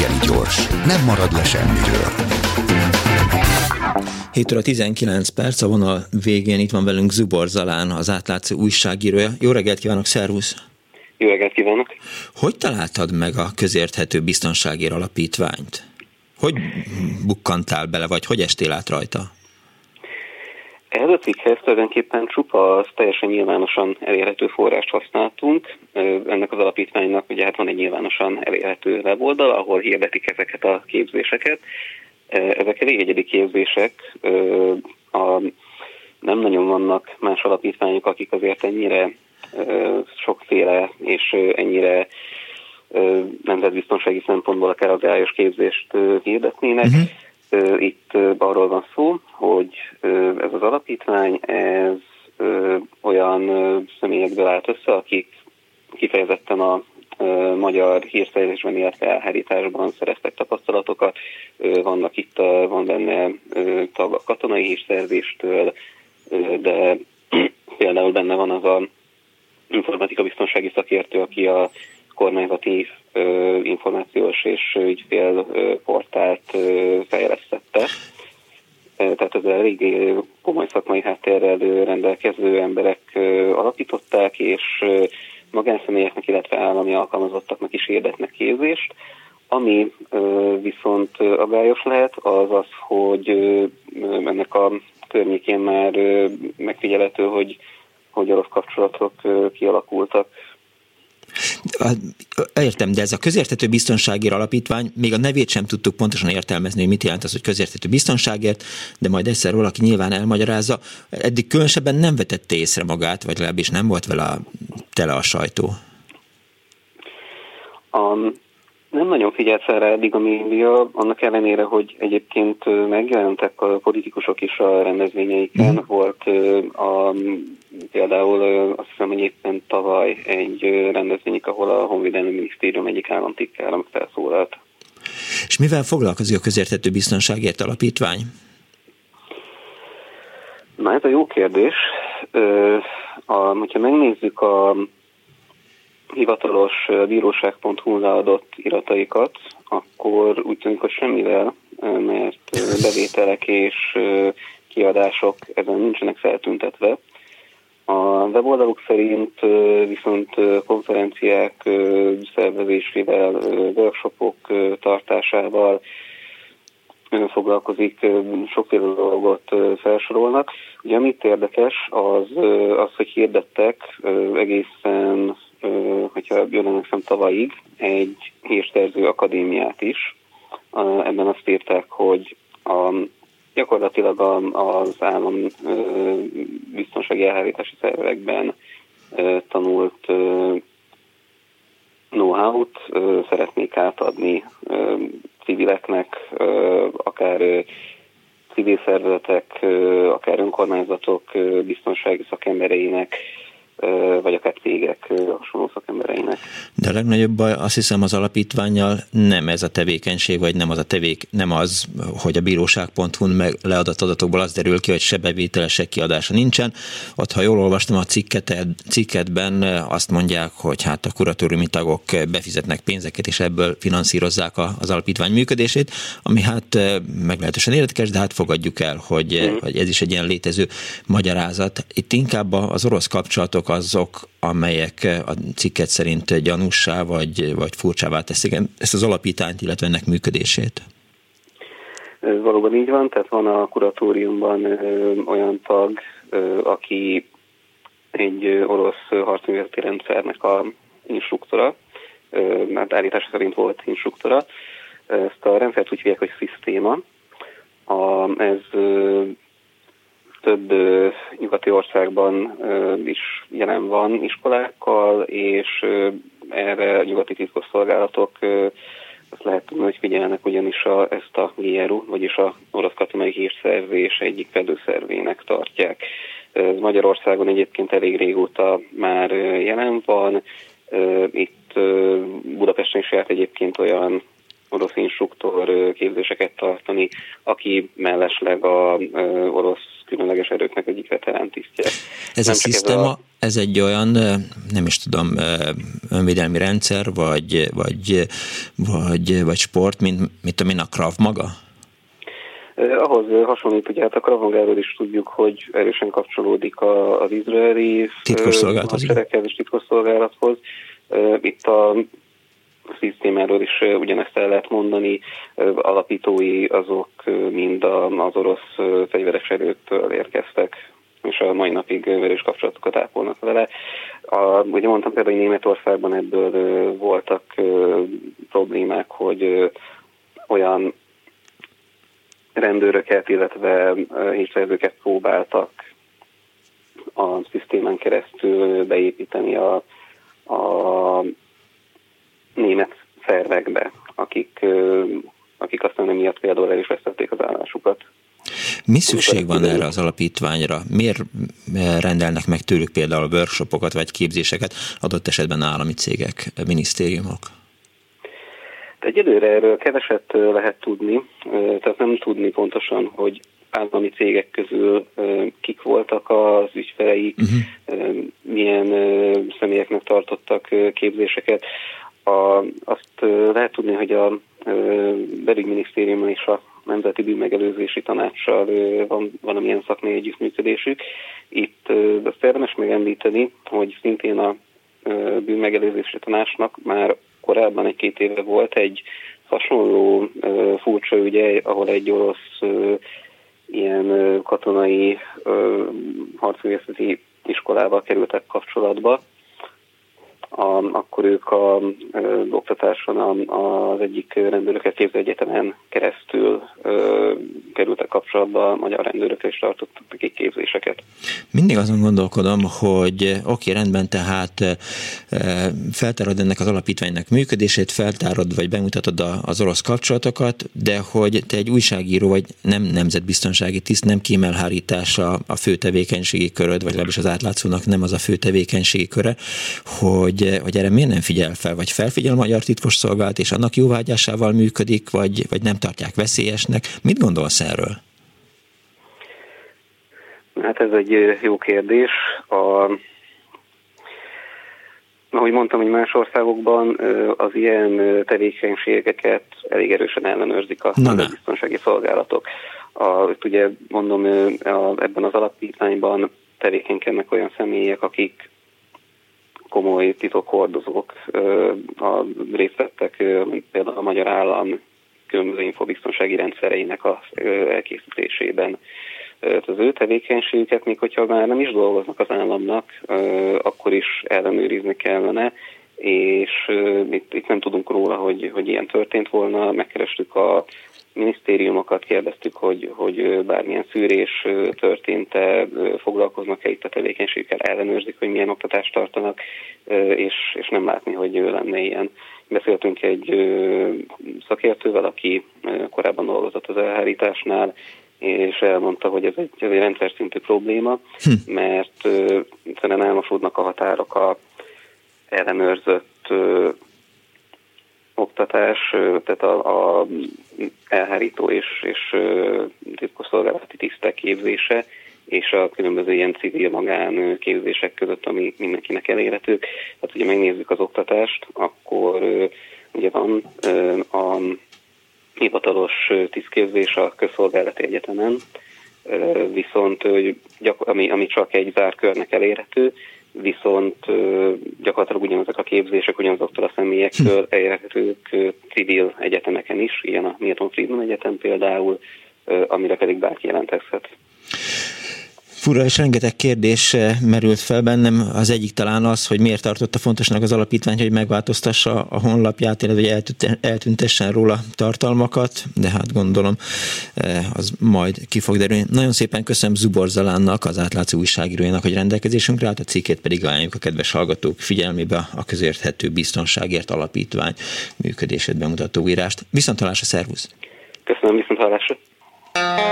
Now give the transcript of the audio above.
reggeli gyors, nem marad le semmiről. 7 óra 19 perc, a vonal végén itt van velünk Zubor Zalán, az átlátszó újságírója. Jó reggelt kívánok, szervusz! Jó reggelt kívánok! Hogy találtad meg a közérthető biztonságért alapítványt? Hogy bukkantál bele, vagy hogy estél át rajta? Ehhez a cikkhez tulajdonképpen csupa teljesen nyilvánosan elérhető forrást használtunk. Ennek az alapítványnak ugye hát van egy nyilvánosan elérhető weboldal, ahol hirdetik ezeket a képzéseket. Ezek elég egyedi képzések. A, nem nagyon vannak más alapítványok, akik azért ennyire sokféle és ennyire nemzetbiztonsági szempontból akár az képzést hirdetnének. Uh-huh itt arról van szó, hogy ez az alapítvány, ez olyan személyekből állt össze, akik kifejezetten a magyar hírszerzésben, illetve elhárításban szereztek tapasztalatokat. Vannak itt, van benne tag a katonai hírszerzéstől, de például benne van az a informatika biztonsági szakértő, aki a kormányzati információs és ügyfélportált fejlesztette. Tehát ez elég komoly szakmai háttérrel rendelkező emberek alapították, és magánszemélyeknek, illetve állami alkalmazottaknak is érdetnek képzést. Ami viszont agályos lehet, az az, hogy ennek a környékén már megfigyelhető, hogy, hogy orosz kapcsolatok kialakultak Értem, de ez a közértető biztonságért alapítvány, még a nevét sem tudtuk pontosan értelmezni, hogy mit jelent az, hogy közértető biztonságért, de majd egyszer valaki nyilván elmagyarázza. Eddig különösebben nem vetette észre magát, vagy legalábbis nem volt vele a, tele a sajtó. Um, nem nagyon figyelt fel rá eddig a média, annak ellenére, hogy egyébként megjelentek a politikusok is a rendezvényeiken. Mm. Volt a, például azt hiszem, hogy éppen tavaly egy rendezvényük, ahol a Honvédelmi Minisztérium egyik államtitkár felszólalt. És mivel foglalkozik a közértető biztonságért alapítvány? Na ez a jó kérdés. A, hogyha megnézzük a hivatalos bíróság.hu leadott irataikat, akkor úgy tűnik, hogy semmivel, mert bevételek és kiadások ezen nincsenek feltüntetve. A weboldaluk szerint viszont konferenciák szervezésével, workshopok tartásával foglalkozik, sokféle dolgot felsorolnak. Ugye amit érdekes, az, az hogy hirdettek egészen hogyha jól emlékszem tavalyig, egy hírszerző akadémiát is. Ebben azt írták, hogy a, gyakorlatilag az állam biztonsági elhárítási szervekben tanult know-how-t szeretnék átadni civileknek, akár civil szervezetek, akár önkormányzatok biztonsági szakembereinek, vagy akár cégek hasonló szakembereinek. De a legnagyobb baj azt hiszem az alapítványjal nem ez a tevékenység, vagy nem az a tevék, nem az, hogy a bíróság.hu-n meg leadott adatokból az derül ki, hogy se bevétele, se kiadása nincsen. Ott, ha jól olvastam a cikket, cikketben, azt mondják, hogy hát a kuratóriumi tagok befizetnek pénzeket, és ebből finanszírozzák az alapítvány működését, ami hát meglehetősen érdekes, de hát fogadjuk el, hogy, mm. hogy ez is egy ilyen létező magyarázat. Itt inkább az orosz kapcsolatok azok, amelyek a cikket szerint gyanussá vagy, vagy furcsává teszik ezt az alapítányt, illetve ennek működését? Ez valóban így van, tehát van a kuratóriumban olyan tag, aki egy orosz harcműveleti rendszernek a instruktora, mert állítása szerint volt instruktora. Ezt a rendszert úgy hívják, hogy szisztéma. A, ez több nyugati országban is jelen van iskolákkal, és erre a nyugati titkosszolgálatok azt lehet tudni, hogy figyelnek ugyanis a, ezt a GRU, vagyis a orosz katonai hírszerzés egyik fedőszervének tartják. Magyarországon egyébként elég régóta már jelen van. Itt Budapesten is járt egyébként olyan orosz instruktor képzéseket tartani, aki mellesleg a orosz különleges erőknek egyik veterán tisztje. Ez Nem a szisztéma, ez egy olyan, nem is tudom, önvédelmi rendszer, vagy, vagy, vagy, vagy sport, mint, mint én, a Krav maga? Ahhoz hasonlít, ugye hát a Kravagáról is tudjuk, hogy erősen kapcsolódik az izraeli titkosszolgálathoz. és titkosszolgálathoz. Itt a szisztémáról is ugyanezt el lehet mondani. Alapítói azok mind az orosz fegyveres erőktől érkeztek, és a mai napig verős kapcsolatokat ápolnak vele. A, ugye mondtam például, hogy Németországban ebből voltak problémák, hogy olyan rendőröket, illetve hírszerzőket próbáltak a szisztémán keresztül beépíteni a, a német szervekbe, akik, akik aztán emiatt például el is vesztették az állásukat. Mi szükség van erre az alapítványra? Miért rendelnek meg tőlük például workshopokat vagy képzéseket, adott esetben állami cégek, minisztériumok? Egyelőre erről keveset lehet tudni, tehát nem tudni pontosan, hogy állami cégek közül kik voltak az ügyfeleik, uh-huh. milyen személyeknek tartottak képzéseket. A, azt lehet tudni, hogy a belügyminisztérium és a Nemzeti Bűnmegelőzési Tanácssal van valamilyen szakmai együttműködésük. Itt azt érdemes megemlíteni, hogy szintén a bűnmegelőzési tanácsnak már korábban egy-két éve volt egy hasonló furcsa ügye, ahol egy orosz ilyen katonai harcművészeti iskolával kerültek kapcsolatba, a, akkor ők a, a oktatáson az egyik rendőröket képző egyetemen keresztül ö, kerültek kapcsolatba, a magyar rendőrökkel is tartottak nekik képzéseket. Mindig azon gondolkodom, hogy oké, rendben, tehát e, feltárod ennek az alapítványnak működését, feltárod vagy bemutatod az orosz kapcsolatokat, de hogy te egy újságíró vagy nem nemzetbiztonsági tiszt, nem kémelhárítása a fő tevékenységi köröd, vagy legalábbis az átlátszónak nem az a fő tevékenységi köre, hogy hogy erre miért nem figyel fel, vagy felfigyel a magyar titkosszolgálat, és annak jóvágyásával működik, vagy, vagy nem tartják veszélyesnek. Mit gondolsz erről? Hát ez egy jó kérdés. A, ahogy mondtam, hogy más országokban az ilyen tevékenységeket elég erősen ellenőrzik a biztonsági szolgálatok. A, ugye mondom, a, ebben az alapítványban tevékenykednek olyan személyek, akik komoly titokhordozók a részt vettek, például a Magyar Állam különböző infobiztonsági rendszereinek az elkészítésében. Az ő tevékenységüket, még hogyha már nem is dolgoznak az államnak, akkor is ellenőrizni kellene, és itt, itt nem tudunk róla, hogy, hogy ilyen történt volna. Megkerestük a minisztériumokat kérdeztük, hogy, hogy bármilyen szűrés történt-e, foglalkoznak-e itt a tevékenységükkel, ellenőrzik, hogy milyen oktatást tartanak, és, és nem látni, hogy lenne ilyen. Beszéltünk egy szakértővel, aki korábban dolgozott az elhárításnál, és elmondta, hogy ez egy, ez egy rendszer szintű probléma, hm. mert egyszerűen elmosódnak a határok a ellenőrzött oktatás, tehát a, a elhárító és, és titkosszolgálati tisztek képzése, és a különböző ilyen civil magán képzések között, ami mindenkinek elérhető. Hát ugye megnézzük az oktatást, akkor ugye van a hivatalos tisztképzés a közszolgálati egyetemen, viszont ami, ami csak egy zárt körnek elérhető, viszont gyakorlatilag ugyanazok a képzések ugyanazoktól a személyektől hm. elérhetők civil egyetemeken is, ilyen a Milton Friedman Egyetem például, amire pedig bárki jelentkezhet. Fura, és rengeteg kérdés merült fel bennem. Az egyik talán az, hogy miért tartotta fontosnak az alapítvány, hogy megváltoztassa a honlapját, illetve hogy eltüntessen róla tartalmakat, de hát gondolom az majd ki fog derülni. Nagyon szépen köszönöm Zubor Zalánnak, az átlátszó újságírójának, hogy rendelkezésünkre állt, a cikkét pedig ajánljuk a kedves hallgatók figyelmébe a közérthető biztonságért alapítvány működését bemutató írást. Viszontalásra, szervusz! Köszönöm, viszontalásra!